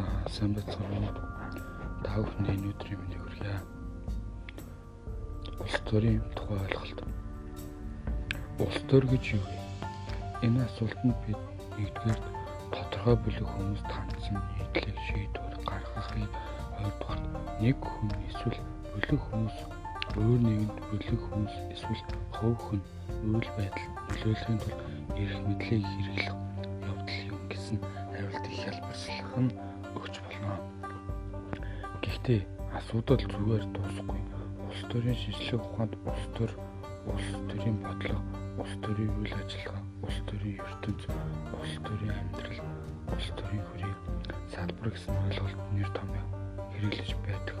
За сайн байцгаана уу? Та бүхэнд энэ өдрийн мэндийг хүргье. Улс төрийн тухай ойлголт. Улс төр гэж юу вэ? Энэ асуултанд бид нэгдүгээр тодорхой бүлэг хүмүүст хандсан нийтлэг шийдвэр гаргахын хоёрдугаар нэг хүн эсвэл бүлэг хүмүүс өөр нэгэнд бүлэг хүмүүс эсвэл хувь хүн үйл байдал нөлөөлөхийн тулд эрх мэдлийг хэрэглэх явдал юм гэсэн хариултыг хялбарчлах нь. Гэхдээ асуудал зүгээр дуусахгүй. Улс төрийн шинжилгээ ухаанд улс төр, улс төрийн бодлого, улс төрийн үйл ажиллагаа, улс төрийн ертөнц, улс төрийн амьдрал, улс төрийн хүрээ салбар гэсэн ойлголт нэр томьёо хэрэглэж байдаг.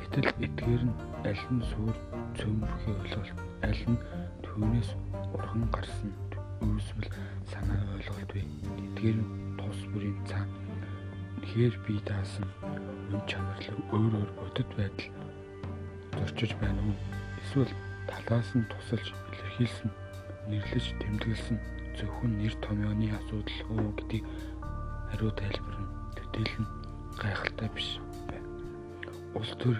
Гэтэл эдгээр нь аль нь сүр цөмөрхий ойлголт, аль нь түүнээс урган гарсан үүсвэл санаа ойлголт вэ? Эдгээр нь тус бүрийн цаа тэгэхээр бие даасан үн чанарлаг өөр өөр бодит байдал зорчиж байна уу? Эсвэл талаас нь тусалж илэрхийлсэн, нэрлэж тэмдэглэсэн зөвхөн нэр томьёоны асуудал уу гэдгийг хариу тайлбарна. Төдийлөн гайхалтай биш байна. Улс төр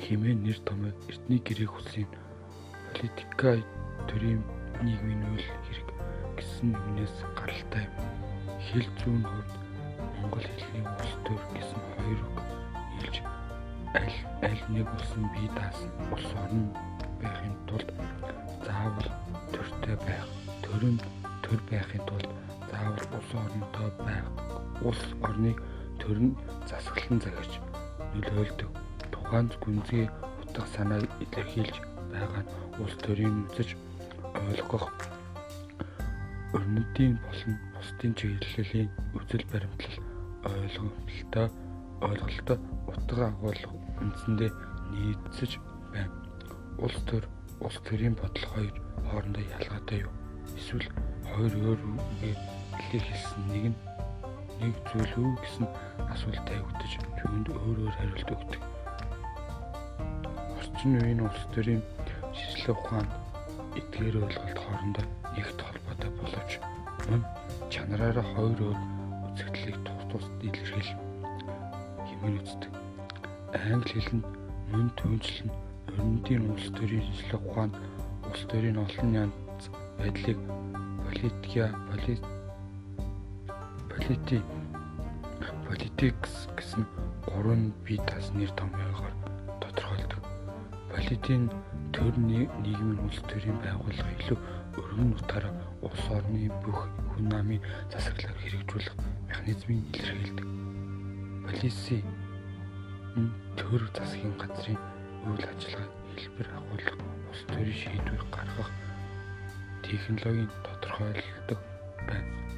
хэмээн нэр томьёог эртний гэрээ хүслийн политика төрийн нийгмийн үйл хэрэг гэсэн юмнээс гаралтай юм. Хэл зүүн хувьд монгол хэлний улс төр гэсэн хоёр үг нийлж аль аль нэг улсын бие даасан улс орн байхын тулд заавал төртэй байх. Төр нь төр байхын тулд заавал улс орнтой байх. Улс орныг төр нь засаглан захиж нөлөөлдөг. Тухайн гүнзгий утга санааг илэрхийлж байгаа нь улс төрийн үзэж ойлгох өрнөдийн болон бусдын чиглэлийн үзэл баримтлал ойлголттой ойлголттой утга агуулга үндсэндээ нийцэж байна. Улс төр, улс төрийн бодол хоёр хоорондоо ялгаатай юу? Эсвэл хоёр өөр үгээр илэрхийлсэн нэг нь нэг зүйл үү гэсэн асуулт тавигдаж түүнд өөр өөр хариулт өгдөг. Орчин үеийн улс төрийн шинжилгээ ухаан эдгээр ойлголт хоорондоо нэгт холбоотой боловч мөн чанараараа хоёр өөр тусд илэрхийл хэмээн үздэг. Англи хэл нь мөн түнчлэн өрнөдийн улс төрийн шинжилгээ ухаанд улс төрийн олон янз байдлыг политика полит полити политикс гэсэн гурван бие тас нэр томьёогоор тодорхойлдог. Политийн төр нийгмийн улс төрийн байгууллага илүү өргөн утгаараа улс орны бүх хүн намын засаглалаар хэрэгжүүлэх механизмыг илэрхийлдэг. Полиси төр засгийн газрын үйл ажиллагааг хэлбэр агуулах, улс төрийн шийдвэр гаргах технологийн тодорхойлдог байна.